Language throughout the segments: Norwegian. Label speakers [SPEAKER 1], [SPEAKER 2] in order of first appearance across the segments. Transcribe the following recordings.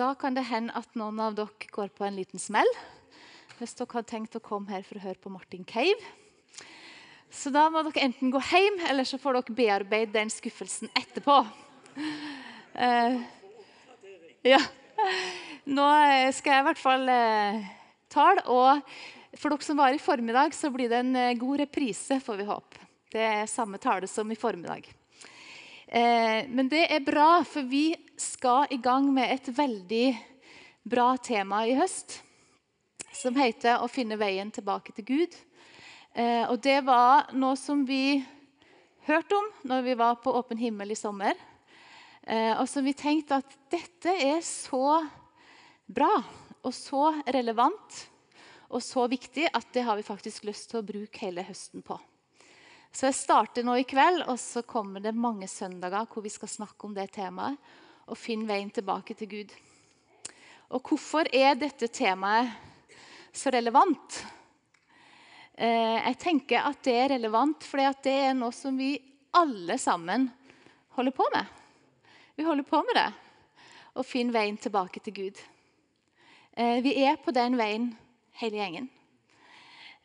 [SPEAKER 1] da kan det hende at noen av dere går på en liten smell. Hvis dere har tenkt å komme her for å høre på Martin Cave. Så da må dere enten gå hjem, eller så får dere bearbeide den skuffelsen etterpå. Uh, ja. Nå eh, skal jeg i hvert fall uh, tale. Og for dere som var i formiddag, så blir det en uh, god reprise, får vi håpe. Det er samme tale som i formiddag. Uh, men det er bra, for vi skal i gang med et veldig bra tema i høst. Som heter 'Å finne veien tilbake til Gud'. Eh, og Det var noe som vi hørte om når vi var på Åpen himmel i sommer. Eh, og som vi tenkte at dette er så bra og så relevant og så viktig at det har vi faktisk lyst til å bruke hele høsten på. Så jeg starter nå i kveld, og så kommer det mange søndager hvor vi skal snakke om det temaet og finne veien tilbake til Gud. Og hvorfor er dette temaet så relevant? Eh, jeg tenker at det er relevant fordi det er noe som vi alle sammen holder på med. Vi holder på med det. Å finne veien tilbake til Gud. Eh, vi er på den veien, hele gjengen.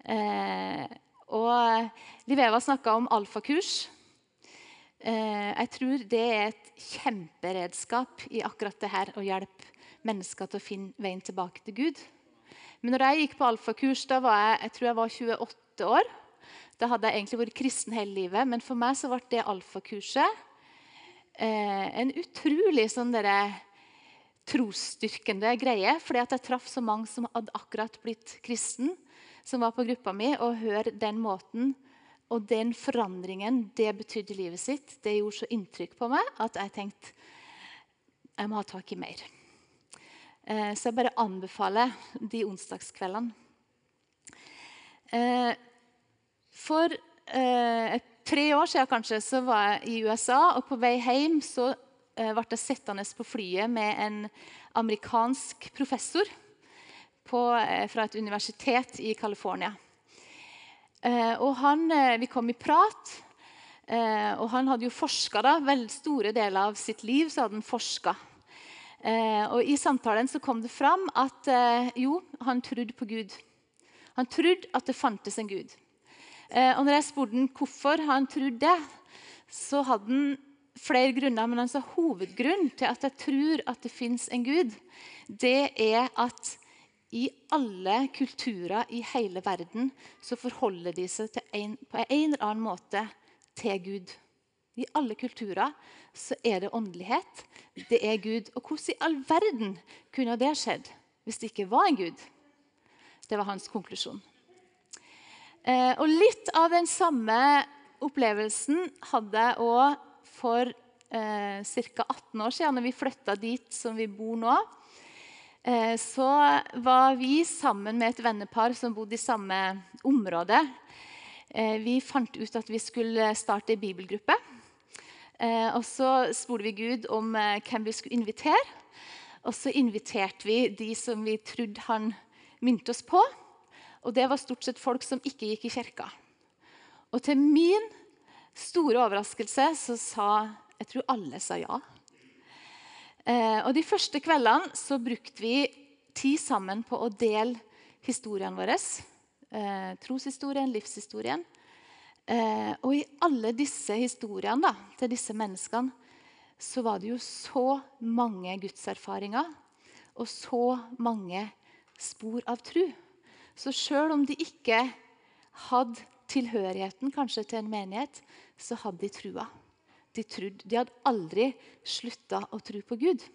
[SPEAKER 1] Eh, og Liv Eva snakka om alfakurs. Jeg tror det er et kjemperedskap i akkurat det her å hjelpe mennesker til å finne veien tilbake til Gud. Men når jeg gikk på alfakurs, da var jeg, jeg tror jeg var 28 år. Da hadde jeg egentlig vært kristen hele livet, men for meg så ble det alfakurset eh, en utrolig sånn dere, trosstyrkende greie. Fordi at jeg traff så mange som hadde akkurat blitt kristen som var på gruppa mi, og høre den måten og den forandringen det betydde i livet sitt, det gjorde så inntrykk på meg at jeg tenkte jeg må ha tak i mer. Eh, så jeg bare anbefaler de onsdagskveldene. Eh, for eh, tre år siden kanskje, så var jeg i USA, og på vei hjem så ble jeg sittende på flyet med en amerikansk professor på, eh, fra et universitet i California. Eh, og han, eh, vi kom i prat. og han hadde jo forska vel store deler av sitt liv. så hadde han forska. og I samtalen så kom det fram at jo, han trodde på Gud. Han trodde at det fantes en Gud. og når jeg spurte han hvorfor han trodde det, så hadde han flere grunner. Men altså, hovedgrunnen til at jeg tror at det fins en Gud, det er at i alle kulturer i hele verden så forholder de seg en, på en eller annen måte til Gud. I alle kulturer så er det åndelighet. Det er Gud. Og hvordan i all verden kunne det skjedd hvis det ikke var en Gud? Det var hans konklusjon. Eh, og Litt av den samme opplevelsen hadde jeg òg for eh, ca. 18 år siden, når vi flytta dit som vi bor nå. Eh, så var vi sammen med et vennepar som bodde i samme område. Eh, vi fant ut at vi skulle starte ei bibelgruppe. Eh, og så spurte vi Gud om hvem vi skulle invitere. Og så inviterte vi de som vi trodde han minte oss på. Og det var stort sett folk som ikke gikk i kirka. Og til min store overraskelse så sa jeg tror alle sa ja. Eh, og De første kveldene så brukte vi tid sammen på å dele historiene våre. Eh, troshistorien, livshistorien. Eh, og i alle disse historiene da, til disse menneskene så var det jo så mange gudserfaringer og så mange spor av tru. Så sjøl om de ikke hadde tilhørigheten kanskje til en menighet, så hadde de trua de trodde. De hadde aldri slutta å tro på Gud.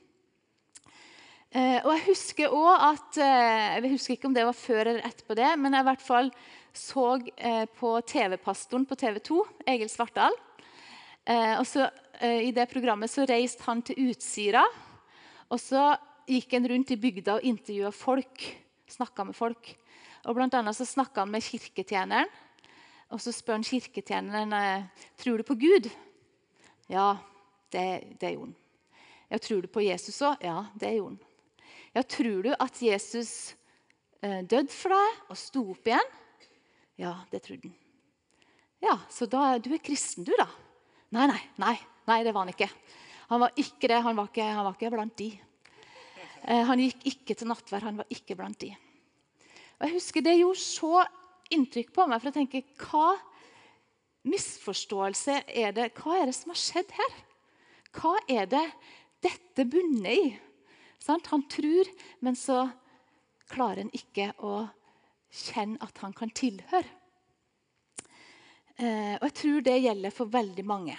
[SPEAKER 1] Eh, og Jeg husker også at, eh, jeg husker ikke om det var før eller etterpå det, men jeg i hvert fall så eh, på TV-pastoren på TV 2, Egil Svartdal. Og så, I det programmet så reiste han til Utsira. Og så gikk han rundt i bygda og intervjua folk. Snakka med folk. Og Blant annet så snakka han med kirketjeneren. Og så spør han kirketjeneren tror du på Gud. Ja, det, det gjorde han. Ja, tror du på Jesus òg? Ja, det gjorde han. Ja, tror du at Jesus eh, døde for deg og sto opp igjen? Ja, det trodde han. Ja, så da, du er kristen, du, da? Nei, nei, nei, nei, det var han ikke. Han var ikke det. Han var ikke, han var ikke blant de. Eh, han gikk ikke til nattverd. Han var ikke blant de. Og jeg husker Det gjorde så inntrykk på meg. for jeg tenker, Hva misforståelse er det? Hva er det som har skjedd her? Hva er det dette bunner i? Sant? Han tror, men så klarer han ikke å kjenne at han kan tilhøre. Eh, og Jeg tror det gjelder for veldig mange.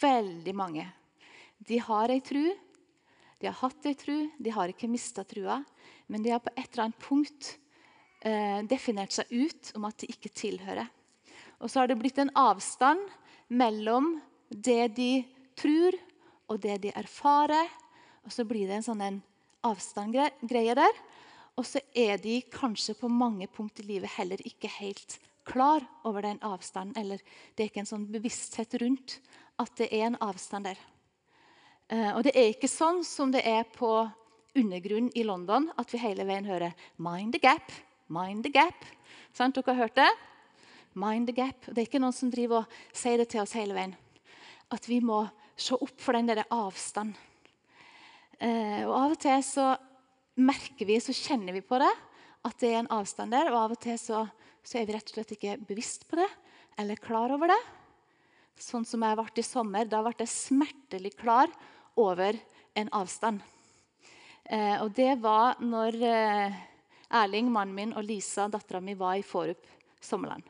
[SPEAKER 1] Veldig mange. De har ei tru, de har hatt ei tru, de har ikke mista trua. Men de har på et eller annet punkt eh, definert seg ut om at de ikke tilhører. Og så har det blitt en avstand mellom det de tror, og det de erfarer. Og så blir det en sånn avstandgreie der. Og så er de kanskje på mange punkt i livet heller ikke helt klar over den avstanden. Eller det er ikke en sånn bevissthet rundt at det er en avstand der. Eh, og det er ikke sånn som det er på undergrunn i London, at vi hele veien hører 'mind the gap', 'mind the gap'. Sant? Dere har hørt det? Mind the gap. Det er ikke noen som driver og sier det til oss hele veien. At vi må se opp for den der avstanden. Eh, og Av og til så merker vi, så kjenner vi på det, at det er en avstand der. Og av og til så, så er vi rett og slett ikke bevisst på det eller klar over det. Sånn som jeg ble i sommer. Da ble jeg smertelig klar over en avstand. Eh, og det var når eh, Erling, mannen min, og Lisa, dattera mi, var i Forup sommerland.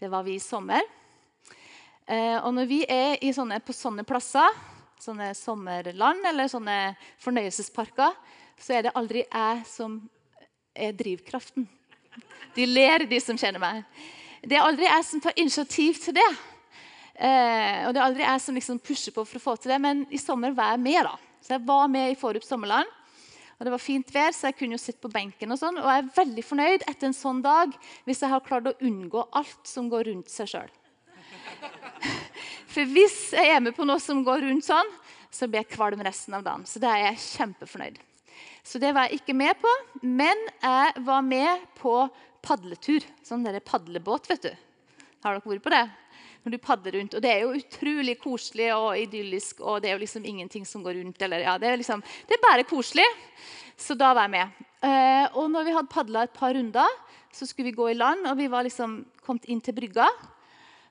[SPEAKER 1] Det var vi i sommer. Eh, og når vi er sånne, på sånne plasser, sånne sommerland eller sånne fornøyelsesparker, så er det aldri jeg som er drivkraften. De ler, de som kjenner meg. Det er aldri jeg som tar initiativ til det. Eh, og det er aldri jeg som liksom pusher på for å få til det, men i sommer var jeg med. da. Så jeg var med i Forup sommerland. Og Det var fint vær, så jeg kunne jo sitte på benken. Og sånn, og jeg er veldig fornøyd etter en sånn dag hvis jeg har klart å unngå alt som går rundt seg sjøl. For hvis jeg er med på noe som går rundt sånn, så blir jeg kvalm resten av dagen. Så det er jeg kjempefornøyd. Så det var jeg ikke med på. Men jeg var med på padletur. Sånn der padlebåt, vet du. Har dere vært på det? Når du padler rundt. Og det er jo utrolig koselig og idyllisk, og det er jo liksom ingenting som går rundt. Eller, ja, det, er liksom, det, er bare koselig. Så da var jeg med. Eh, og når vi hadde padla et par runder, så skulle vi gå i land, og vi var liksom kommet inn til brygga.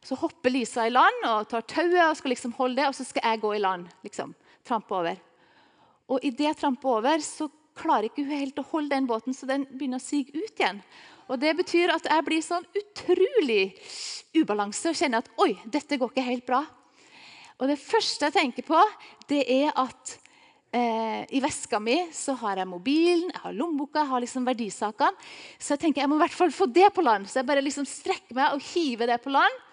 [SPEAKER 1] Så hopper Lisa i land og tar tauet og skal liksom holde det, og så skal jeg gå i land. liksom, Trampe over. Og idet jeg tramper over, så klarer ikke hun helt å holde den båten, så den begynner å sige ut igjen. Og Det betyr at jeg blir sånn utrolig ubalanse og kjenner at oi, dette går ikke helt bra. Og Det første jeg tenker på, det er at eh, i veska mi så har jeg mobilen, jeg har lommeboka, jeg har liksom verdisakene. Så jeg tenker jeg må i hvert fall få det på land. Så jeg bare liksom strekker meg og hiver det på land.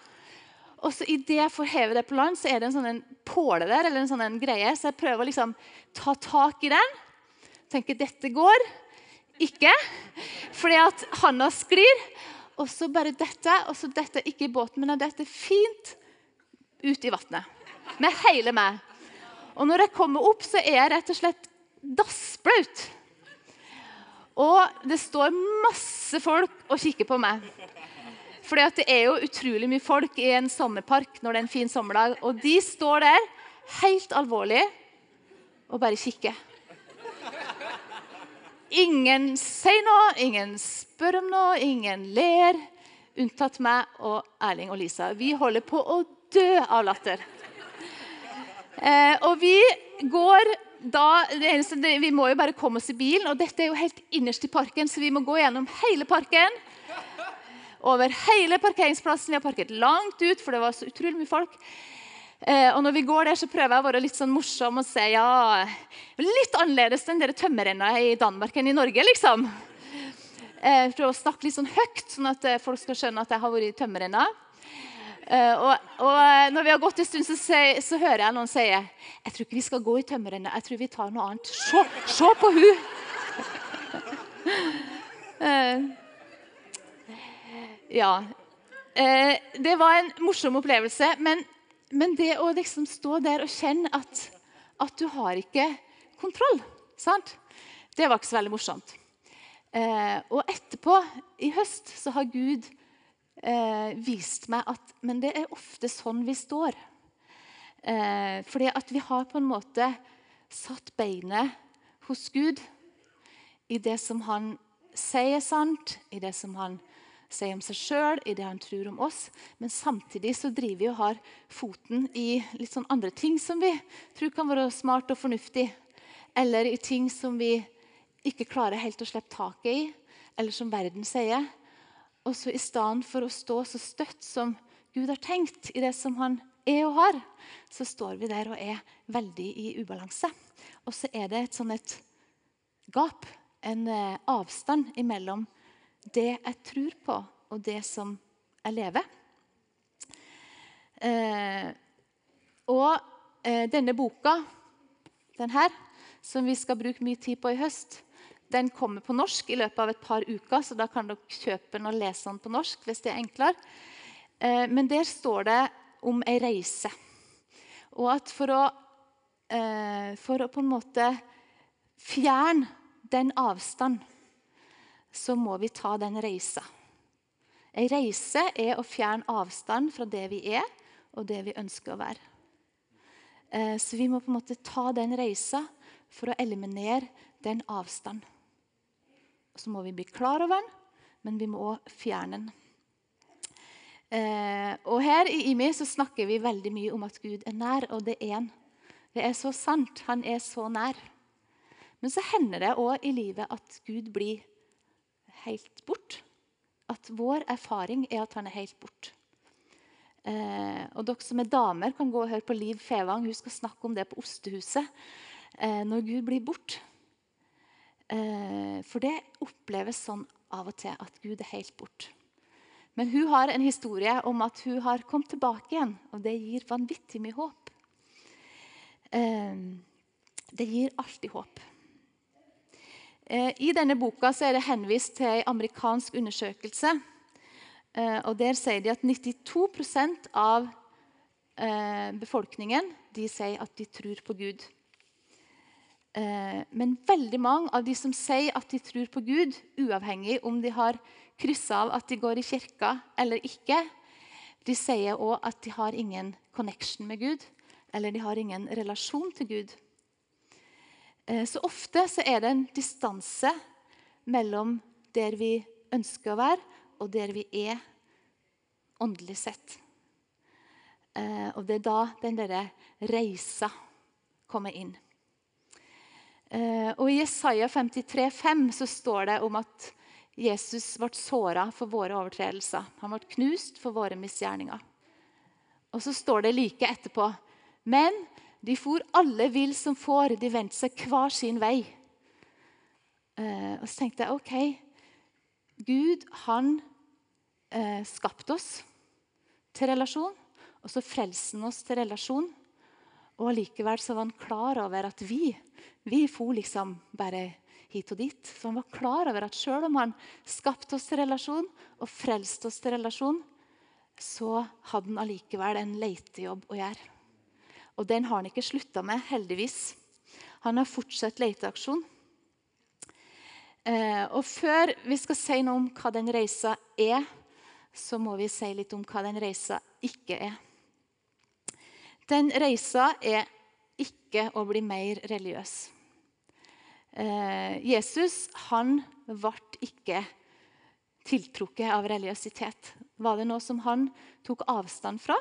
[SPEAKER 1] Og så Idet jeg får heve det på land, så er det en sånn en påle der, eller en sånn en greie, så jeg prøver å liksom ta tak i den. Tenker dette går ikke. Fordi at handa sklir. Og så bare dette, og så dette ikke i båten, men dette fint ut i vannet. Med hele meg. Og når jeg kommer opp, så er jeg rett og slett dassblaut. Og det står masse folk og kikker på meg. Fordi det er jo utrolig mye folk i en sommerpark når det er en fin sommerdag. Og de står der helt alvorlig og bare kikker. Ingen sier noe, ingen spør om noe, ingen ler. Unntatt meg og Erling og Lisa. Vi holder på å dø av latter. Eh, og vi går da eneste, Vi må jo bare komme oss i bilen, og dette er jo helt innerst i parken, så vi må gå gjennom hele parken. Over hele parkeringsplassen. Vi har parkert langt ut, for det var så utrolig mye folk. Eh, og når vi går der, så prøver jeg å være litt sånn morsom og si ja, litt annerledes enn dere tømmerrenna i Danmark enn i Norge. liksom. Eh, prøver å snakke litt sånn høyt, sånn at eh, folk skal skjønne at jeg har vært i tømmerrenna. Eh, og, og, eh, når vi har gått en stund, så, så, så, hører jeg noen si jeg tror ikke vi skal gå i tømmerrenna, jeg tror vi tar noe annet. Se, på hun! Eh, ja. det var en morsom opplevelse. men men det å liksom stå der og kjenne at, at du har ikke kontroll, sant? det var ikke så veldig morsomt. Eh, og etterpå, i høst, så har Gud eh, vist meg at Men det er ofte sånn vi står. Eh, fordi at vi har på en måte satt beinet hos Gud i det som han sier sant, i det som han sier om seg sjøl, i det han tror om oss. Men samtidig så driver vi og har foten i litt sånn andre ting som vi tror kan være smart og fornuftig. Eller i ting som vi ikke klarer helt å slippe taket i, eller som verden sier. Og så i stedet for å stå så støtt som Gud har tenkt i det som han er og har, så står vi der og er veldig i ubalanse. Og så er det et sånn et gap, en eh, avstand imellom det jeg tror på, og det som jeg lever. Eh, og eh, denne boka, den her, som vi skal bruke mye tid på i høst, den kommer på norsk i løpet av et par uker, så da kan dere kjøpe den og lese den på norsk. hvis det er enklere. Eh, men der står det om ei reise. Og at for å, eh, for å på en måte fjerne den avstand, så må vi ta den reisa. Ei reise er å fjerne avstand fra det vi er, og det vi ønsker å være. Eh, så vi må på en måte ta den reisa for å eliminere den avstanden. Så må vi bli klar over den, men vi må òg fjerne den. Eh, og Her i IMI så snakker vi veldig mye om at Gud er nær, og det er han. Det er så sant. Han er så nær. Men så hender det òg i livet at Gud blir helt bort. At vår erfaring er at han er helt bort. Eh, og Dere som er damer, kan gå og høre på Liv Fevang. Hun skal snakke om det på Ostehuset. Eh, når Gud blir bort. Eh, for det oppleves sånn av og til at Gud er helt bort. Men hun har en historie om at hun har kommet tilbake igjen, og det gir vanvittig mye håp. Eh, det gir alltid håp. Eh, I denne boka er det henvist til en amerikansk undersøkelse. Eh, og Der sier de at 92% av befolkningen de sier at de tror på Gud. Men veldig mange av de som sier at de tror på Gud, uavhengig om de har kryssa av at de går i kirka eller ikke. De sier òg at de har ingen connection med Gud, eller de har ingen relasjon til Gud. Eh, så ofte så er det en distanse mellom der vi ønsker å være, og der vi er åndelig sett. Eh, og det er da den derre reisa kommer inn. Eh, og I Jesaja 53, 5 så står det om at Jesus ble såra for våre overtredelser. Han ble knust for våre misgjerninger. Og så står det like etterpå Men de for alle vill som får, de vendte seg hver sin vei. Eh, og så tenkte jeg OK, Gud han eh, skapte oss til relasjon. Og så frelste han oss til relasjon. Og likevel så var han klar over at vi vi for liksom bare hit og dit. Så han var klar over at selv om han skapte oss til relasjon og frelste oss til relasjon, så hadde han allikevel en leitejobb å gjøre. Og den har han ikke slutta med, heldigvis. Han har fortsatt leteaksjon. Eh, og før vi skal si noe om hva den reisa er, så må vi si litt om hva den reisa ikke er. Den reisa er ikke å bli mer religiøs. Eh, Jesus han ble ikke tiltrukket av religiøsitet. Var det noe som han tok avstand fra,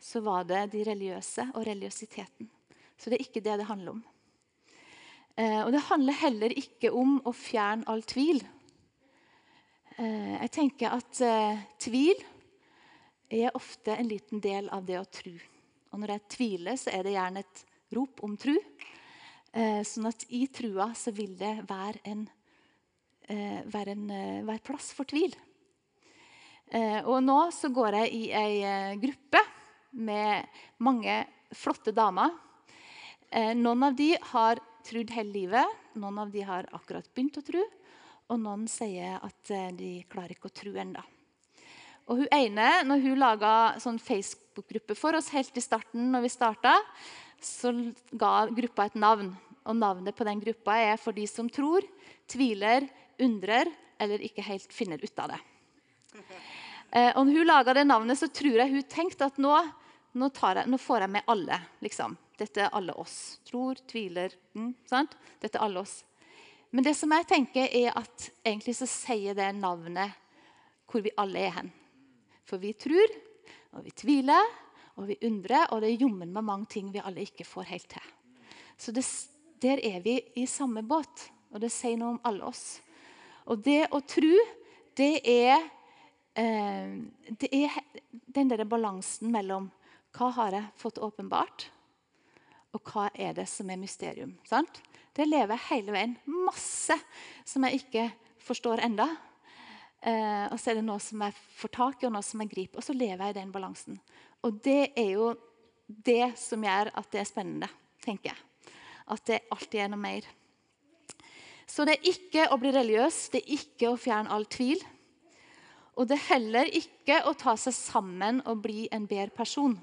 [SPEAKER 1] så var det de religiøse og religiøsiteten. Så det er ikke det det handler om. Eh, og det handler heller ikke om å fjerne all tvil. Eh, jeg tenker at tvil er ofte en liten del av det å tro. Og når jeg tviler, så er det gjerne et rop om tro. Eh, sånn at i trua så vil det være en, eh, være en eh, være plass for tvil. Og nå så går jeg i ei gruppe med mange flotte damer. Noen av de har trodd hele livet, noen av de har akkurat begynt å tro. Og noen sier at de klarer ikke å tro ennå. Og hun ene, når hun laga sånn Facebook-gruppe for oss helt i starten, når vi starta, så ga gruppa et navn. Og Navnet på den gruppa er for de som tror, tviler, undrer eller ikke helt finner ut av det. Eh, og når hun laga det navnet, så tror jeg hun tenkte at nå, nå, jeg, nå får jeg med alle. liksom. Dette er alle oss. Tror, tviler. Mm, sant? Dette er alle oss. Men det som jeg tenker er at egentlig så sier det navnet hvor vi alle er hen. For vi tror, og vi tviler, og vi undrer, og det er jommen med mange ting vi alle ikke får helt til. Så det, der er vi i samme båt, og det sier noe om alle oss. Og det å tro, det er, eh, det er den der balansen mellom hva har jeg fått åpenbart, og hva er det som er mysterium. Sant? Det lever jeg hele veien. Masse som jeg ikke forstår enda. Eh, og så er det noe som jeg får tak i, og noe som jeg griper. Og så lever jeg i den balansen. Og det er jo det som gjør at det er spennende, tenker jeg. At det alltid er noe mer. Så det er ikke å bli religiøs, det er ikke å fjerne all tvil. Og det er heller ikke å ta seg sammen og bli en bedre person.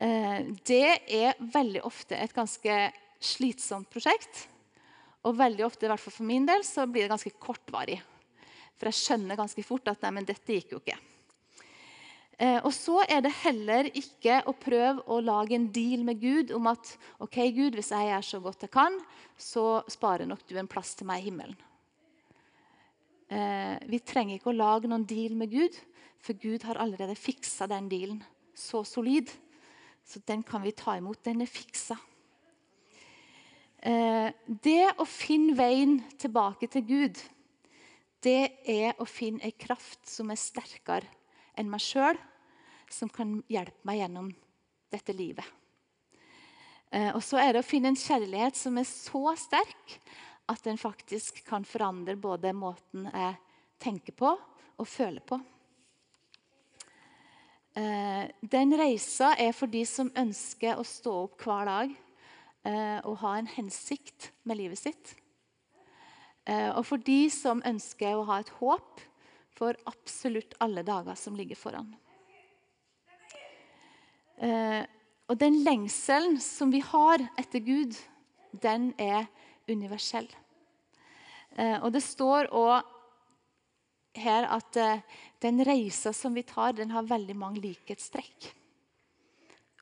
[SPEAKER 1] Eh, det er veldig ofte et ganske slitsomt prosjekt. Og veldig ofte, i hvert fall for min del, så blir det ganske kortvarig. For jeg skjønner ganske fort at nei, men dette gikk jo ikke. Eh, og så er det heller ikke å prøve å lage en deal med Gud om at ok, Gud, hvis jeg gjør så godt jeg kan, så sparer nok du en plass til meg i himmelen. Eh, vi trenger ikke å lage noen deal med Gud, for Gud har allerede fiksa den dealen så solid. Så den kan vi ta imot. Den er fiksa. Eh, det å finne veien tilbake til Gud, det er å finne ei kraft som er sterkere enn meg sjøl, som kan hjelpe meg gjennom dette livet. Eh, og så er det å finne en kjærlighet som er så sterk at den faktisk kan forandre både måten jeg tenker på og føler på. Eh, den reisa er for de som ønsker å stå opp hver dag eh, og ha en hensikt med livet sitt. Eh, og for de som ønsker å ha et håp for absolutt alle dager som ligger foran. Og den lengselen som vi har etter Gud, den er universell. Og det står òg her at uh, den reisa som vi tar, den har veldig mange likhetstrekk.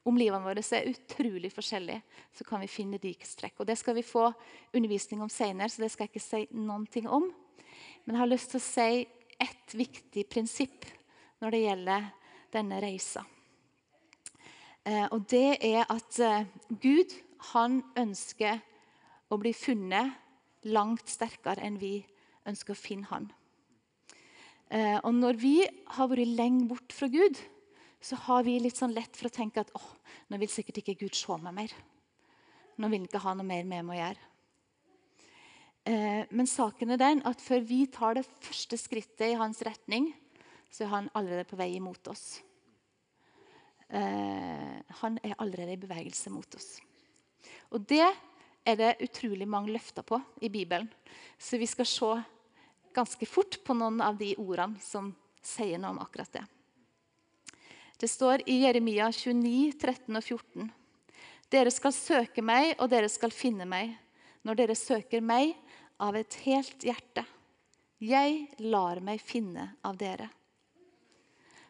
[SPEAKER 1] Om livene våre er utrolig forskjellige, så kan vi finne likhetstrekk. Og Det skal vi få undervisning om senere, så det skal jeg ikke si noen ting om. Men jeg har lyst til å si ett viktig prinsipp når det gjelder denne reisa. Uh, og det er at uh, Gud han ønsker å bli funnet langt sterkere enn vi ønsker å finne han. Eh, og når vi har vært lenge bort fra Gud, så har vi litt sånn lett for å tenke at oh, nå vil sikkert ikke Gud se meg mer. Nå vil han ikke ha noe mer med meg å gjøre. Eh, men saken er den at før vi tar det første skrittet i hans retning, så er han allerede på vei imot oss. Eh, han er allerede i bevegelse mot oss. Og det er det utrolig mange løfter på i Bibelen. Så vi skal se ganske fort på noen av de ordene som sier noe om akkurat det. Det står i Jeremia 29, 13 og 14. Dere skal søke meg, og dere skal finne meg, når dere søker meg av et helt hjerte. Jeg lar meg finne av dere.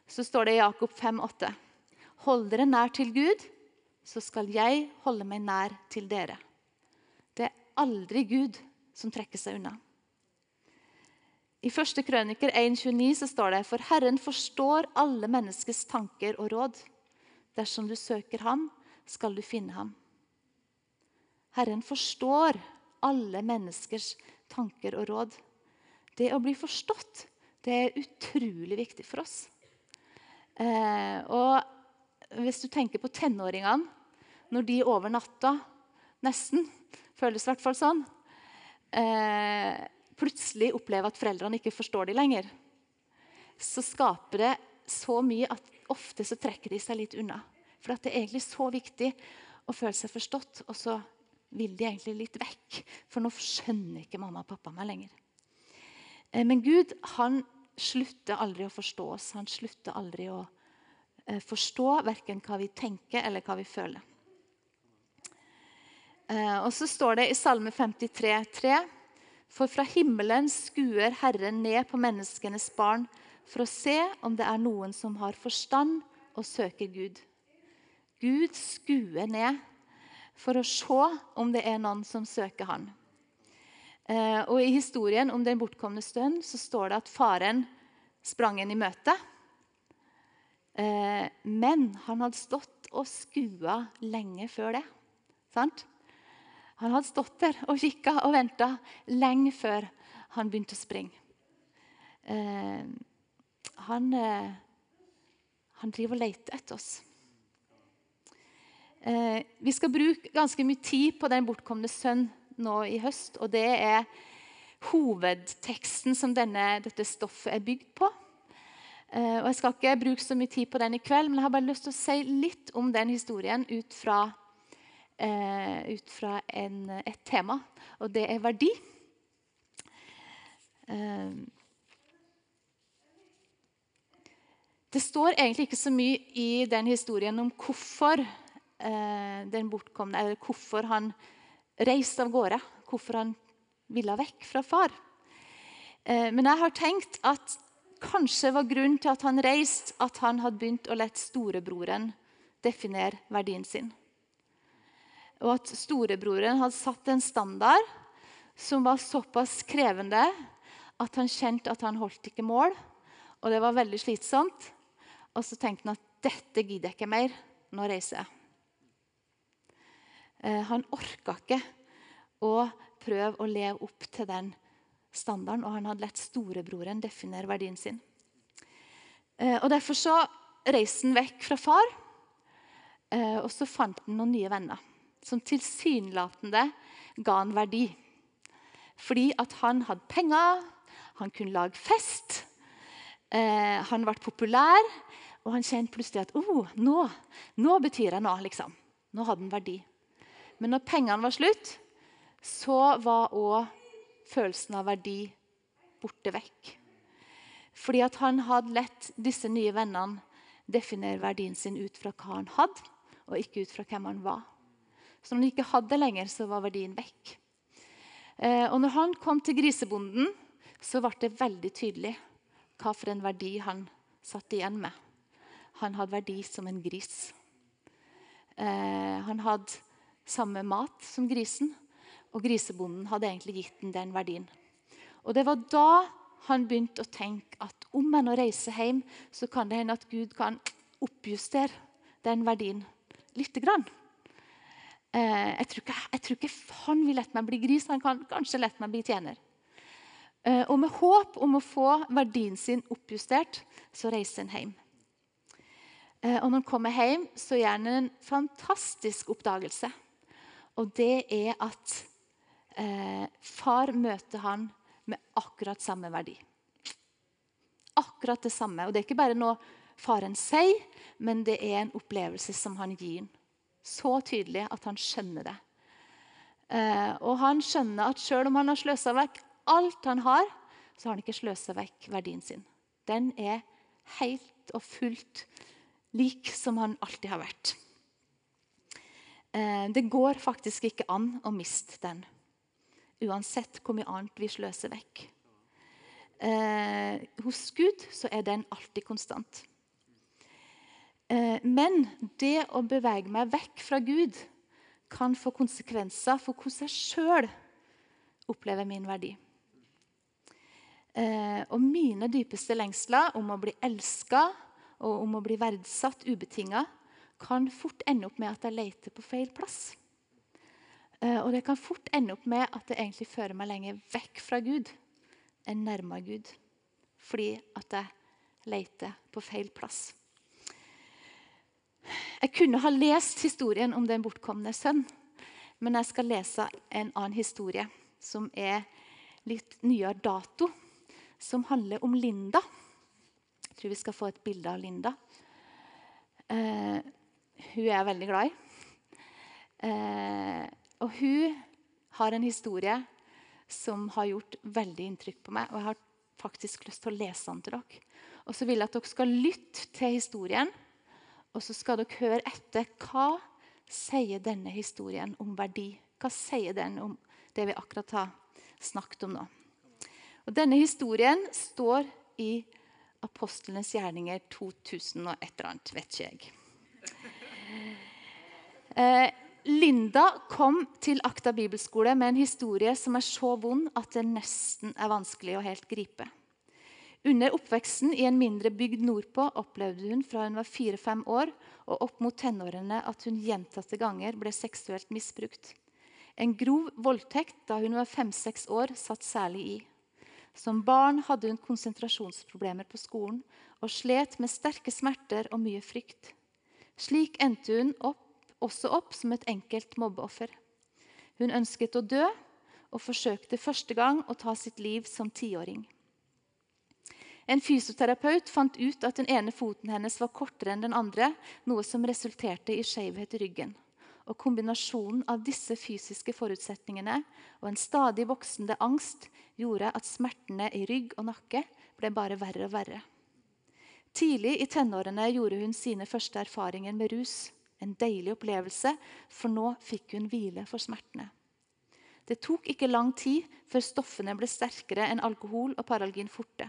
[SPEAKER 1] Så står det i Jakob 5, 8. Hold dere nær til Gud, så skal jeg holde meg nær til dere. Det er aldri Gud som trekker seg unna. I 1. Krøniker 1,29 så står det For Herren forstår alle menneskers tanker og råd. Dersom du søker ham, skal du finne ham. Herren forstår alle menneskers tanker og råd. Det å bli forstått det er utrolig viktig for oss. Eh, og Hvis du tenker på tenåringene, når de over natta nesten Føles i hvert fall sånn. Eh, plutselig opplever at foreldrene ikke forstår dem lenger, så skaper det så mye at ofte så trekker de seg litt unna. For det er egentlig så viktig å føle seg forstått, og så vil de egentlig litt vekk. For nå skjønner ikke mamma og pappa meg lenger. Eh, men Gud han slutter aldri å forstå oss. Han slutter aldri å eh, forstå verken hva vi tenker eller hva vi føler. Eh, og så står det i Salme 53, 53,3 for fra himmelen skuer Herren ned på menneskenes barn for å se om det er noen som har forstand og søker Gud. Gud skuer ned for å se om det er noen som søker han. Eh, og I historien om den bortkomne stund så står det at faren sprang en i møte. Eh, men han hadde stått og skua lenge før det. Sant? Han hadde stått der og kikka og venta lenge før han begynte å springe. Eh, han, eh, han, driver og leter etter oss. Eh, vi skal bruke ganske mye tid på den bortkomne sønn nå i høst. Og det er hovedteksten som denne, dette stoffet er bygd på. Eh, og Jeg skal ikke bruke så mye tid på den i kveld, men jeg har bare lyst til å si litt om den historien ut fra, eh, ut fra en, et tema, og det er verdi. Eh, Det står egentlig ikke så mye i den historien om hvorfor eh, den bortkomne, eller hvorfor han reiste av gårde. Hvorfor han ville vekk fra far. Eh, men jeg har tenkt at kanskje var grunnen til at han reiste, at han hadde begynt å la storebroren definere verdien sin. Og at storebroren hadde satt en standard som var såpass krevende at han kjente at han holdt ikke mål. Og det var veldig slitsomt. Og så tenkte han at dette gidder jeg ikke mer. Nå reiser jeg. Eh, han orka ikke å prøve å leve opp til den standarden, og han hadde latt storebroren definere verdien sin. Eh, og Derfor så reiste han vekk fra far, eh, og så fant han noen nye venner. Som tilsynelatende ga han verdi. Fordi at han hadde penger, han kunne lage fest, han ble populær. Og han kjente plutselig at oh, nå, nå betyr jeg noe. liksom. Nå hadde han verdi. Men når pengene var slutt, så var òg følelsen av verdi borte vekk. Fordi at han hadde lett disse nye vennene definere verdien sin ut fra hva han hadde, og ikke ut fra hvem han var. Så når han ikke hadde lenger, så var verdien vekk. Eh, og når han kom til grisebonden, så ble det veldig tydelig hva for en verdi han satt igjen med. Han hadde verdi som en gris. Eh, han hadde samme mat som grisen, og grisebonden hadde egentlig gitt ham den verdien. Og Det var da han begynte å tenke at om jeg nå reiser hjem, så kan det hende at Gud kan oppjustere den verdien lite grann. Eh, jeg, tror ikke, jeg, tror ikke, han vil la meg bli gris, han kan kanskje la meg bli tjener. Eh, og med håp om å få verdien sin oppjustert, så reiser han hjem. Eh, og når han kommer hjem, så gjør han en fantastisk oppdagelse. Og det er at eh, far møter han med akkurat samme verdi. Akkurat det samme. Og det er ikke bare noe faren sier, men det er en opplevelse som han gir ham. Så tydelig at han skjønner det. Eh, og han skjønner at selv om han har sløsa vekk alt han har, så har han ikke sløsa vekk verdien sin. Den er helt og fullt lik som han alltid har vært. Eh, det går faktisk ikke an å miste den, uansett hvor mye annet vi sløser vekk. Eh, hos Gud så er den alltid konstant. Eh, men det å bevege meg vekk fra Gud kan få konsekvenser for hvordan jeg sjøl opplever min verdi. Og mine dypeste lengsler om å bli elska og om å bli verdsatt ubetinga, kan fort ende opp med at jeg leter på feil plass. Eh, og det kan fort ende opp med at det egentlig fører meg lenger vekk fra Gud enn nærmere Gud. Fordi at jeg leter på feil plass. Jeg kunne ha lest historien om den bortkomne sønn, men jeg skal lese en annen historie som er litt nyere dato, som handler om Linda Jeg tror vi skal få et bilde av Linda. Eh, hun er jeg veldig glad i. Eh, og hun har en historie som har gjort veldig inntrykk på meg. Og jeg har faktisk lyst til å lese den til dere. Og så vil jeg at dere skal lytte til historien, og så skal dere høre etter hva sier denne historien om verdi. Hva sier den om det vi akkurat har snakket om nå? Og Denne historien står i Apostlenes gjerninger 2000 og et eller annet, vet ikke jeg. Eh, Linda kom til Akta bibelskole med en historie som er så vond at det nesten er vanskelig å helt gripe. Under oppveksten i en mindre bygd nordpå opplevde hun fra hun var fire-fem år og opp mot tenårene at hun gjentatte ganger ble seksuelt misbrukt. En grov voldtekt da hun var fem-seks år, satt særlig i. Som barn hadde hun konsentrasjonsproblemer på skolen og slet med sterke smerter og mye frykt. Slik endte hun opp også opp som et enkelt mobbeoffer. Hun ønsket å dø og forsøkte første gang å ta sitt liv som tiåring. En fysioterapeut fant ut at den ene foten hennes var kortere enn den andre, noe som resulterte i skjevhet i ryggen. Og Kombinasjonen av disse fysiske forutsetningene og en stadig voksende angst gjorde at smertene i rygg og nakke ble bare verre og verre. Tidlig i tenårene gjorde hun sine første erfaringer med rus. En deilig opplevelse, for nå fikk hun hvile for smertene. Det tok ikke lang tid før stoffene ble sterkere enn alkohol og paralgin forte,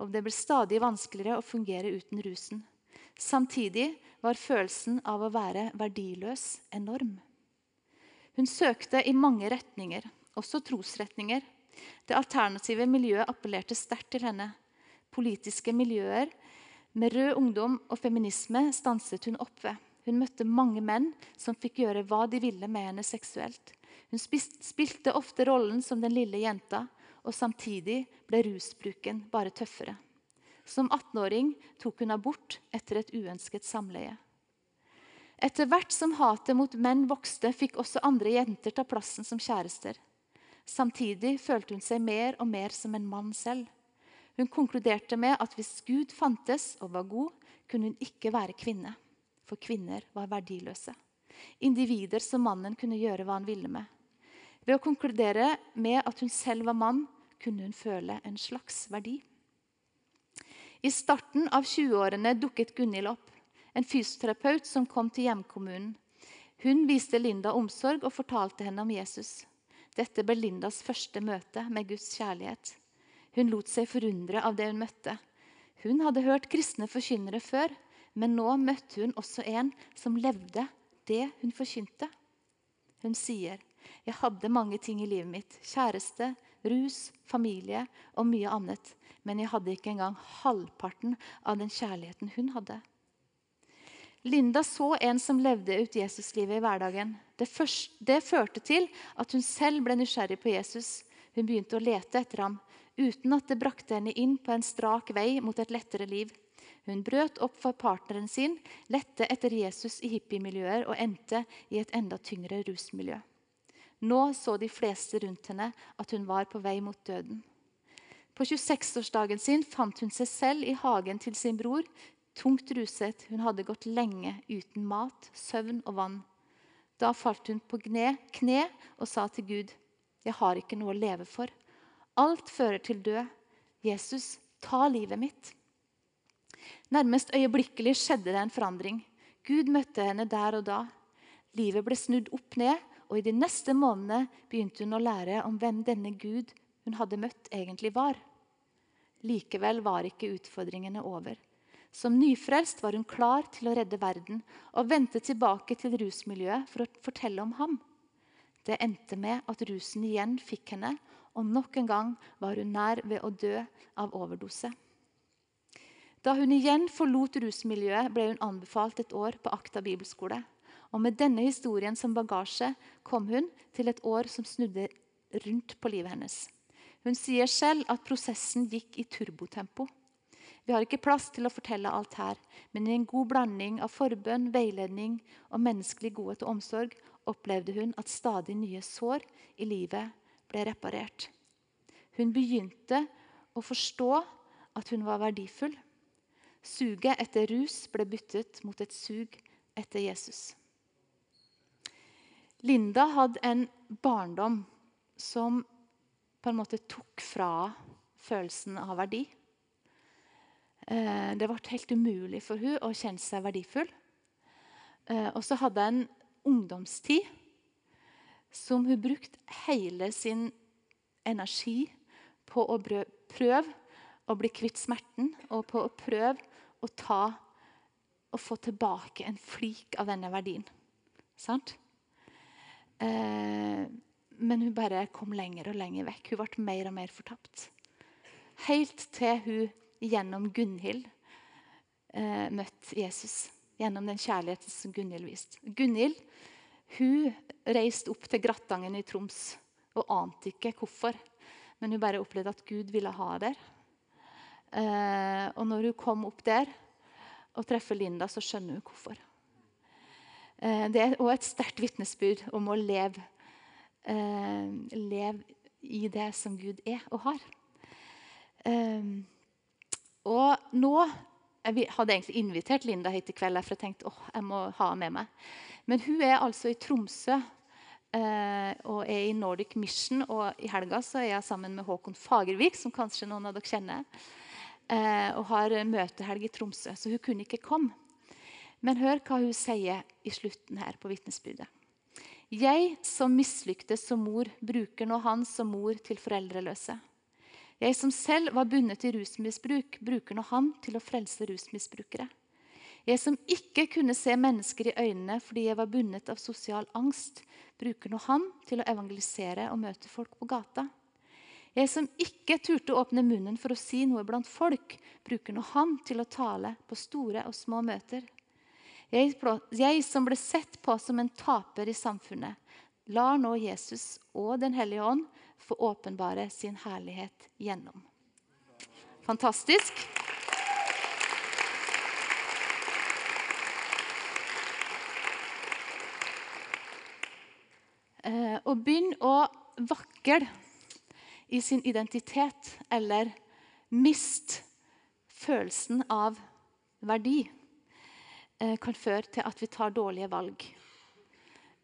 [SPEAKER 1] og det ble stadig vanskeligere å fungere uten rusen. Samtidig var følelsen av å være verdiløs enorm. Hun søkte i mange retninger, også trosretninger. Det alternative miljøet appellerte sterkt til henne. Politiske miljøer med rød ungdom og feminisme stanset hun opp ved. Hun møtte mange menn som fikk gjøre hva de ville med henne seksuelt. Hun spilte ofte rollen som den lille jenta, og samtidig ble rusbruken bare tøffere. Som 18-åring tok hun abort etter et uønsket samleie. Etter hvert som hatet mot menn vokste, fikk også andre jenter ta plassen som kjærester. Samtidig følte hun seg mer og mer som en mann selv. Hun konkluderte med at hvis Gud fantes og var god, kunne hun ikke være kvinne for kvinner var verdiløse. Individer som mannen kunne gjøre hva han ville med. Ved å konkludere med at hun selv var mann, kunne hun føle en slags verdi. I starten av 20-årene dukket Gunhild opp, en fysioterapeut som kom til hjemkommunen. Hun viste Linda omsorg og fortalte henne om Jesus. Dette ble Lindas første møte med Guds kjærlighet. Hun lot seg forundre av det hun møtte. Hun hadde hørt kristne forkynnere før, men nå møtte hun også en som levde det hun forkynte. Hun sier, 'Jeg hadde mange ting i livet mitt. Kjæreste, rus, familie og mye annet. Men jeg hadde ikke engang halvparten av den kjærligheten hun hadde.' Linda så en som levde ut Jesuslivet i hverdagen. Det, først, det førte til at hun selv ble nysgjerrig på Jesus. Hun begynte å lete etter ham, uten at det brakte henne inn på en strak vei mot et lettere liv. Hun brøt opp for partneren sin, lette etter Jesus i hippiemiljøer og endte i et enda tyngre rusmiljø. Nå så de fleste rundt henne at hun var på vei mot døden. På 26-årsdagen sin fant hun seg selv i hagen til sin bror, tungt ruset. Hun hadde gått lenge uten mat, søvn og vann. Da falt hun på kne, kne og sa til Gud, 'Jeg har ikke noe å leve for.' Alt fører til død. Jesus, ta livet mitt. Nærmest øyeblikkelig skjedde det en forandring. Gud møtte henne der og da. Livet ble snudd opp ned, og i de neste månedene begynte hun å lære om hvem denne Gud hun hadde møtt, egentlig var. Likevel var ikke utfordringene over. Som nyfrelst var hun klar til å redde verden og vendte tilbake til rusmiljøet for å fortelle om ham. Det endte med at rusen igjen fikk henne, og nok en gang var hun nær ved å dø av overdose. Da hun igjen forlot rusmiljøet, ble hun anbefalt et år på Akta bibelskole. Og Med denne historien som bagasje kom hun til et år som snudde rundt på livet hennes. Hun sier selv at prosessen gikk i turbotempo. Vi har ikke plass til å fortelle alt her, men i en god blanding av forbønn, veiledning og menneskelig godhet og omsorg opplevde hun at stadig nye sår i livet ble reparert. Hun begynte å forstå at hun var verdifull Suget etter rus ble byttet mot et sug etter Jesus. Linda hadde en barndom som på en måte tok fra følelsen av verdi. Eh, det ble helt umulig for hun å kjenne seg verdifull. Eh, og så hadde hun en ungdomstid som hun brukte hele sin energi på å prøve å bli kvitt smerten og på å prøve å ta og få tilbake en flik av denne verdien. Sant? Eh, men hun bare kom lenger og lenger vekk. Hun ble mer og mer fortapt. Helt til hun gjennom Gunhild eh, møtte Jesus. Gjennom den kjærligheten som Gunhild viste. Gunhild hun reiste opp til Grattangen i Troms og ante ikke hvorfor. Men hun bare opplevde at Gud ville ha der. Eh, og når hun kom opp der og treffer Linda, så skjønner hun hvorfor. Eh, det er òg et sterkt vitnesbyrd om å leve, eh, leve, i det som Gud er og har. Eh, og nå Jeg hadde egentlig invitert Linda hit i kveld, for jeg tenkte åh, jeg må ha med meg. Men hun er altså i Tromsø og er i Nordic Mission. Og i helga så er jeg sammen med Håkon Fagervik, som kanskje noen av dere kjenner. Og har møtehelg i Tromsø, så hun kunne ikke komme. Men hør hva hun sier i slutten her på vitnesbyrdet. Jeg som mislyktes som mor, bruker nå han som mor til foreldreløse. Jeg som selv var bundet til rusmisbruk, bruker nå han til å frelse rusmisbrukere. Jeg som ikke kunne se mennesker i øynene fordi jeg var bundet av sosial angst, bruker nå han til å evangelisere og møte folk på gata. Jeg som ikke turte å åpne munnen for å si noe blant folk, bruker nå han til å tale på store og små møter. Jeg, som ble sett på som en taper i samfunnet, lar nå Jesus og Den hellige ånd få åpenbare sin herlighet gjennom. Fantastisk. Eh, og begynn å vakle i sin identitet eller mist følelsen av verdi, kan føre til at vi tar dårlige valg.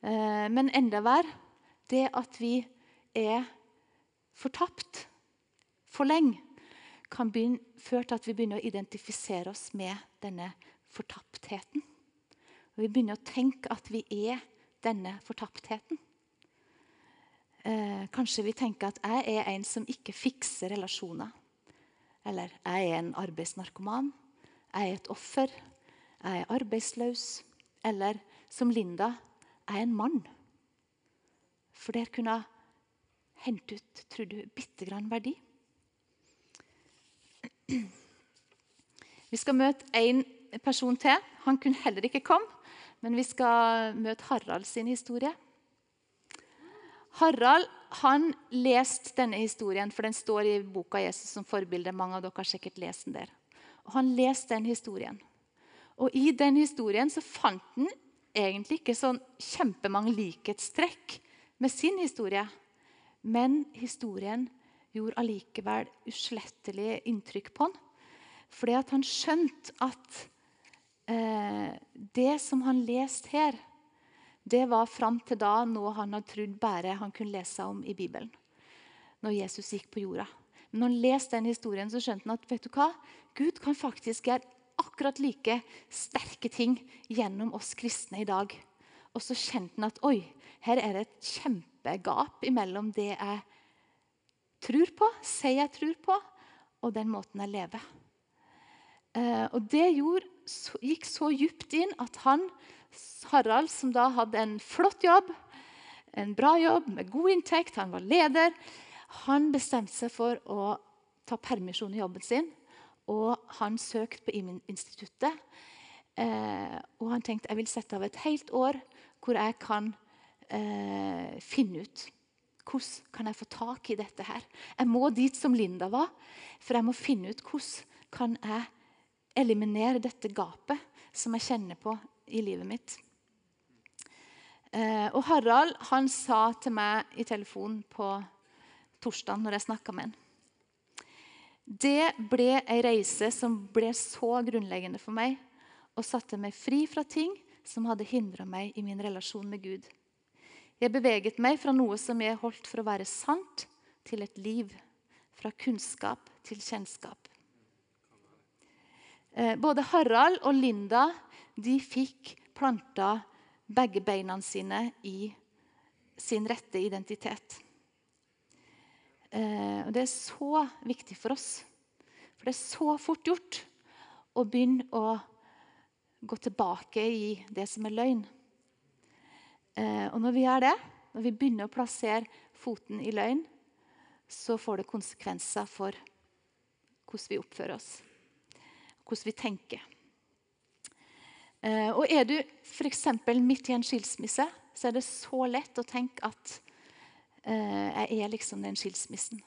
[SPEAKER 1] Eh, men enda verre det at vi er fortapt for lenge, kan føre til at vi begynner å identifisere oss med denne fortaptheten. Og vi begynner å tenke at vi er denne fortaptheten. Eh, kanskje vi tenker at jeg er en som ikke fikser relasjoner. Eller jeg er en arbeidsnarkoman. Jeg er et offer. Jeg er arbeidsløs. Eller som Linda jeg er en mann. For der kunne jeg hente ut tror du, bitte grann verdi. Vi skal møte en person til. Han kunne heller ikke komme. Men vi skal møte Harald sin historie. Harald han leste denne historien, for den står i boka 'Jesus som forbilde'. Mange av dere har sikkert lest den der. Og Han leste den historien. Og I den historien så fant han egentlig ikke sånn kjempemange likhetstrekk med sin historie. Men historien gjorde allikevel uslettelig inntrykk på han. Fordi at han skjønte at eh, det som han leste her, det var fram til da noe han hadde trodd bare han kunne lese om i Bibelen. Når Jesus gikk på jorda. Men når han leste den historien, så skjønte han at vet du hva? Gud kan faktisk gjøre akkurat like sterke ting gjennom oss kristne i dag. Og så kjente han at oi, her er det et kjempegap mellom det jeg tror på, sier jeg tror på, og den måten jeg lever. Eh, og Det gjorde, gikk så djupt inn at han Harald, som da hadde en flott jobb, en bra jobb med god inntekt, han var leder, han bestemte seg for å ta permisjon i jobben sin. Og han søkte på instituttet. Eh, og han tenkte jeg vil sette av et helt år hvor jeg kan eh, finne ut hvordan kan jeg få tak i dette her. Jeg må dit som Linda var, for jeg må finne ut hvordan kan jeg eliminere dette gapet som jeg kjenner på i livet mitt. Eh, og Harald han sa til meg i telefonen på torsdag når jeg snakka med han Det ble ei reise som ble så grunnleggende for meg og satte meg fri fra ting som hadde hindra meg i min relasjon med Gud. Jeg beveget meg fra noe som jeg holdt for å være sant, til et liv. Fra kunnskap til kjennskap. Eh, både Harald og Linda de fikk planta begge beina sine i sin rette identitet. Eh, og Det er så viktig for oss. For det er så fort gjort å begynne å gå tilbake i det som er løgn. Eh, og når vi gjør det, når vi begynner å plassere foten i løgn, så får det konsekvenser for hvordan vi oppfører oss, hvordan vi tenker. Eh, og er du f.eks. midt i en skilsmisse, så er det så lett å tenke at jeg er liksom den skilsmissen.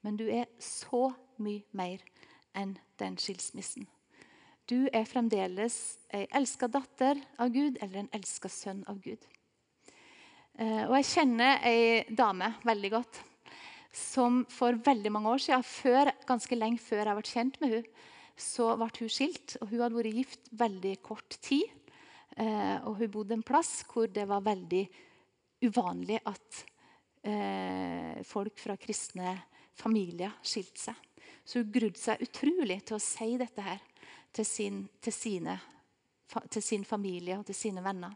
[SPEAKER 1] Men du er så mye mer enn den skilsmissen. Du er fremdeles ei elska datter av Gud eller en elska sønn av Gud. Eh, og Jeg kjenner ei dame veldig godt som for veldig mange år siden, før, ganske lenge før jeg ble kjent med henne, så ble hun skilt. og Hun hadde vært gift veldig kort tid. Eh, og hun bodde en plass hvor det var veldig uvanlig at eh, folk fra kristne familier skilte seg. Så hun grudde seg utrolig til å si dette her til sin, til, sine, til sin familie og til sine venner.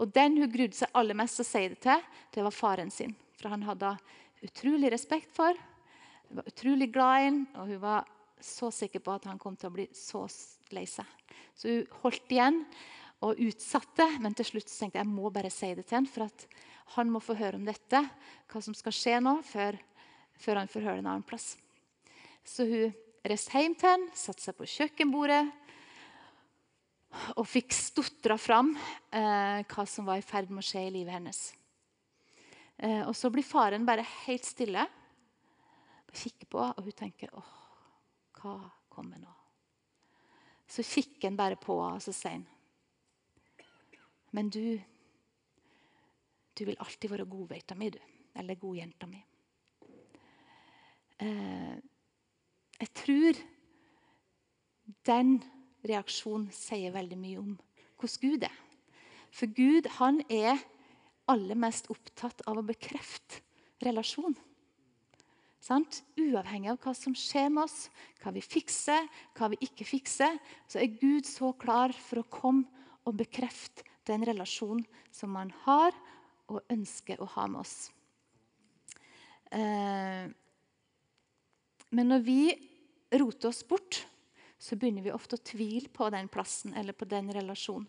[SPEAKER 1] Og Den hun grudde seg aller mest til å si det til, det var faren sin. For han hadde utrolig respekt for, hun var utrolig glad i ham, og hun var så sikker på at han kom til å bli så lei seg. Så hun holdt igjen og utsatte, men til slutt tenkte jeg jeg må bare si det til han, For at han må få høre om dette, hva som skal skje nå, før, før han får høre det en annen plass. Så hun reiste hjem til han, satte seg på kjøkkenbordet og fikk stotra fram eh, hva som var i ferd med å skje i livet hennes. Eh, og Så blir faren bare helt stille og kikker på, og hun tenker åh, hva kommer nå? Så kikker han bare på henne og så sier han, Men du, du vil alltid være godveita mi, du. Eller godjenta mi. Eh, jeg tror den reaksjonen sier veldig mye om hvordan Gud er. For Gud han er aller mest opptatt av å bekrefte relasjon. Sant? Uavhengig av hva som skjer med oss, hva vi fikser, hva vi ikke fikser, så er Gud så klar for å komme og bekrefte den relasjon som man har og ønsker å ha med oss. Eh, men når vi roter oss bort, så begynner vi ofte å tvile på den plassen eller på den relasjonen.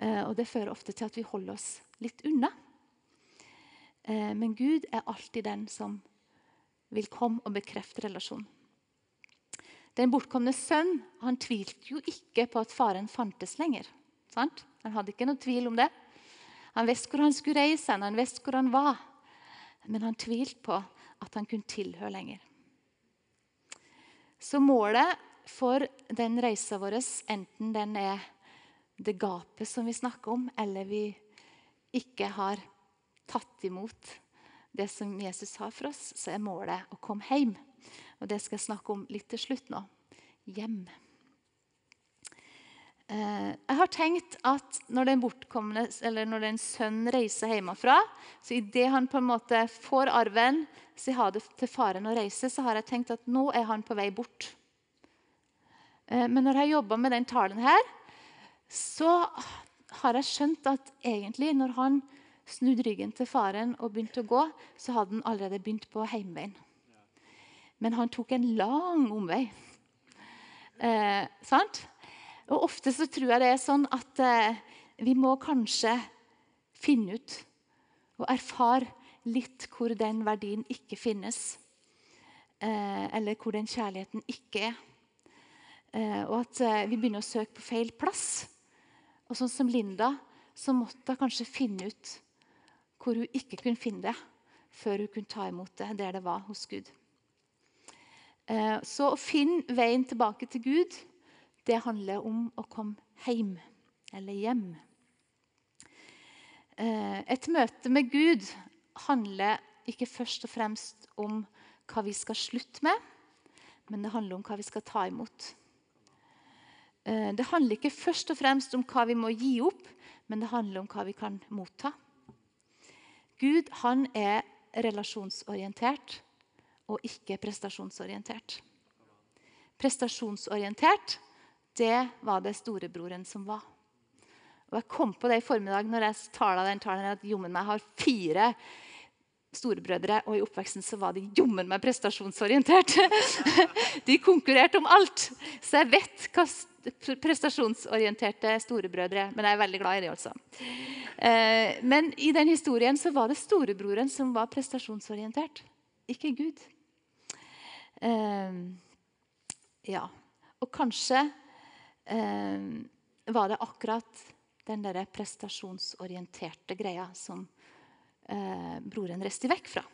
[SPEAKER 1] Eh, og Det fører ofte til at vi holder oss litt unna. Eh, men Gud er alltid den som vil komme og bekrefte relasjonen. Den bortkomne sønn han tvilte jo ikke på at faren fantes lenger. Sant? Han hadde ikke noe tvil om det. Han visste hvor han skulle reise, han visste hvor han var. Men han tvilte på at han kunne tilhøre lenger. Så målet for den reisa vår, enten den er det gapet som vi snakker om, eller vi ikke har tatt imot det som Jesus har for oss, så er målet å komme hjem. Og Det skal jeg snakke om litt til slutt nå. Hjem. Eh, jeg har tenkt at når den bortkomne, eller når den sønn reiser hjemmefra, så idet han på en måte får arven, sier ha det til faren å reise, så har jeg tenkt at nå er han på vei bort. Eh, men når jeg jobba med den talen her, så har jeg skjønt at egentlig når han snudde ryggen til faren og begynte å gå, så hadde han allerede begynt på heimveien. Men han tok en lang omvei. Eh, sant? Og Ofte så tror jeg det er sånn at eh, vi må kanskje finne ut og erfare litt hvor den verdien ikke finnes. Eh, eller hvor den kjærligheten ikke er. Eh, og at eh, vi begynner å søke på feil plass. Og sånn som Linda, så måtte hun kanskje finne ut hvor hun ikke kunne finne det, før hun kunne ta imot det der det var hos Gud. Eh, så å finne veien tilbake til Gud det handler om å komme hjem, eller hjem. Eh, et møte med Gud handler ikke først og fremst om hva vi skal slutte med, men det handler om hva vi skal ta imot. Eh, det handler ikke først og fremst om hva vi må gi opp, men det handler om hva vi kan motta. Gud han er relasjonsorientert og ikke prestasjonsorientert. Prestasjonsorientert det var det storebroren som var. Og Jeg kom på det i formiddag når jeg tala den talen at jommen meg har fire storebrødre, og i oppveksten så var de jommen meg prestasjonsorientert. De konkurrerte om alt. Så jeg vet hva prestasjonsorienterte storebrødre Men jeg er veldig glad i det, altså. Eh, men i den historien så var det storebroren som var prestasjonsorientert, ikke Gud. Eh, ja. Og kanskje var det akkurat den der prestasjonsorienterte greia som broren reiste vekk fra.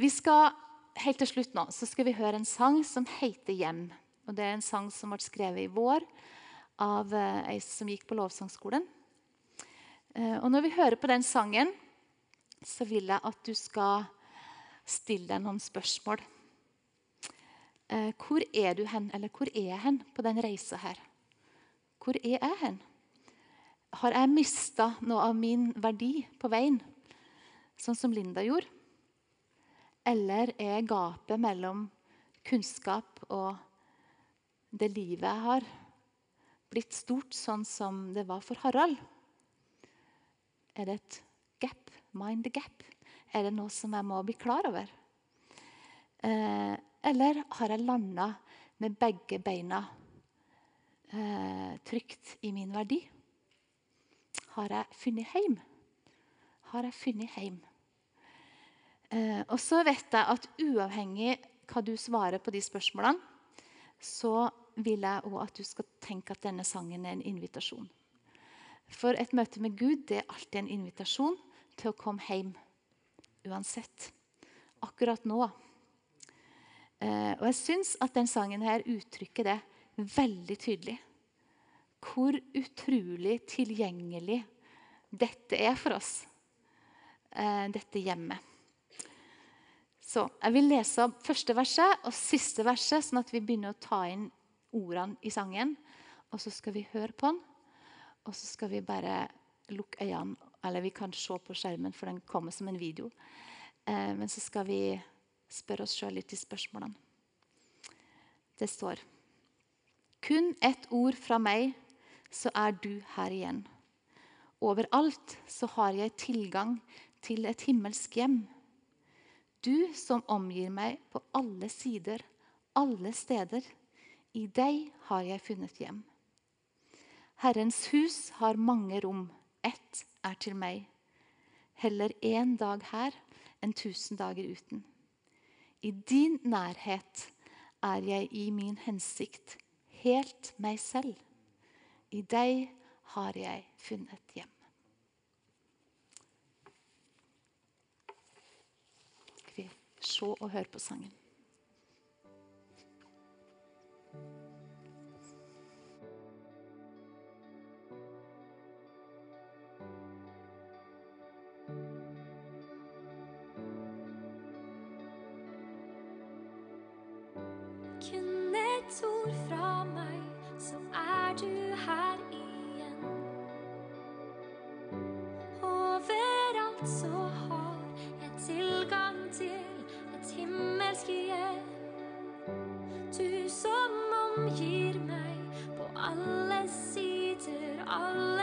[SPEAKER 1] Vi skal helt til slutt nå, så skal vi høre en sang som heter 'Hjem'. Og Det er en sang som ble skrevet i vår av eh, ei som gikk på lovsangskolen. Eh, og når vi hører på den sangen, så vil jeg at du skal stille deg noen spørsmål. Eh, hvor er du hen, eller hvor er jeg hen på den reisa her? Hvor er jeg hen? Har jeg mista noe av min verdi på veien, sånn som Linda gjorde? Eller er gapet mellom kunnskap og det livet jeg har, blitt stort, sånn som det var for Harald? Er det et gap? Mind the gap? Er det noe som jeg må bli klar over? Eh, eller har jeg landa med begge beina eh, trygt i min verdi? Har jeg funnet hjem? Har jeg funnet hjem? Eh, og så vet jeg at uavhengig hva du svarer på de spørsmålene, så vil jeg òg at du skal tenke at denne sangen er en invitasjon. For et møte med Gud det er alltid en invitasjon til å komme hjem uansett. Akkurat nå. Eh, og jeg syns at den sangen her uttrykker det veldig tydelig. Hvor utrolig tilgjengelig dette er for oss, eh, dette hjemmet. Så Jeg vil lese opp første verset og siste verset, sånn at vi begynner å ta inn ordene i sangen. Og så skal vi høre på den, og så skal vi bare lukke øynene. Eller vi kan se på skjermen, for den kommer som en video. Eh, men så skal vi spørre oss sjøl litt i spørsmålene. Det står Kun ett ord fra meg, så er du her igjen. Overalt så har jeg tilgang til et himmelsk hjem. Du som omgir meg på alle sider, alle steder. I deg har jeg funnet hjem. Herrens hus har mange rom, ett er til meg. Heller én dag her enn tusen dager uten. I din nærhet er jeg i min hensikt helt meg selv. I deg har jeg funnet hjem. se og høre på sangen.
[SPEAKER 2] Kun et ord fra meg, så er du her igjen. Overalt så har jeg tilgang til et himmelsk hjem. Du som omgir meg på alle sider, alle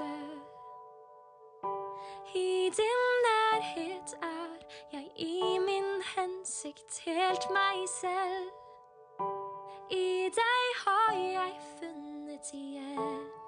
[SPEAKER 2] dager. I din nærhet er jeg i min hensikt helt meg selv. I deg har jeg funnet igjen.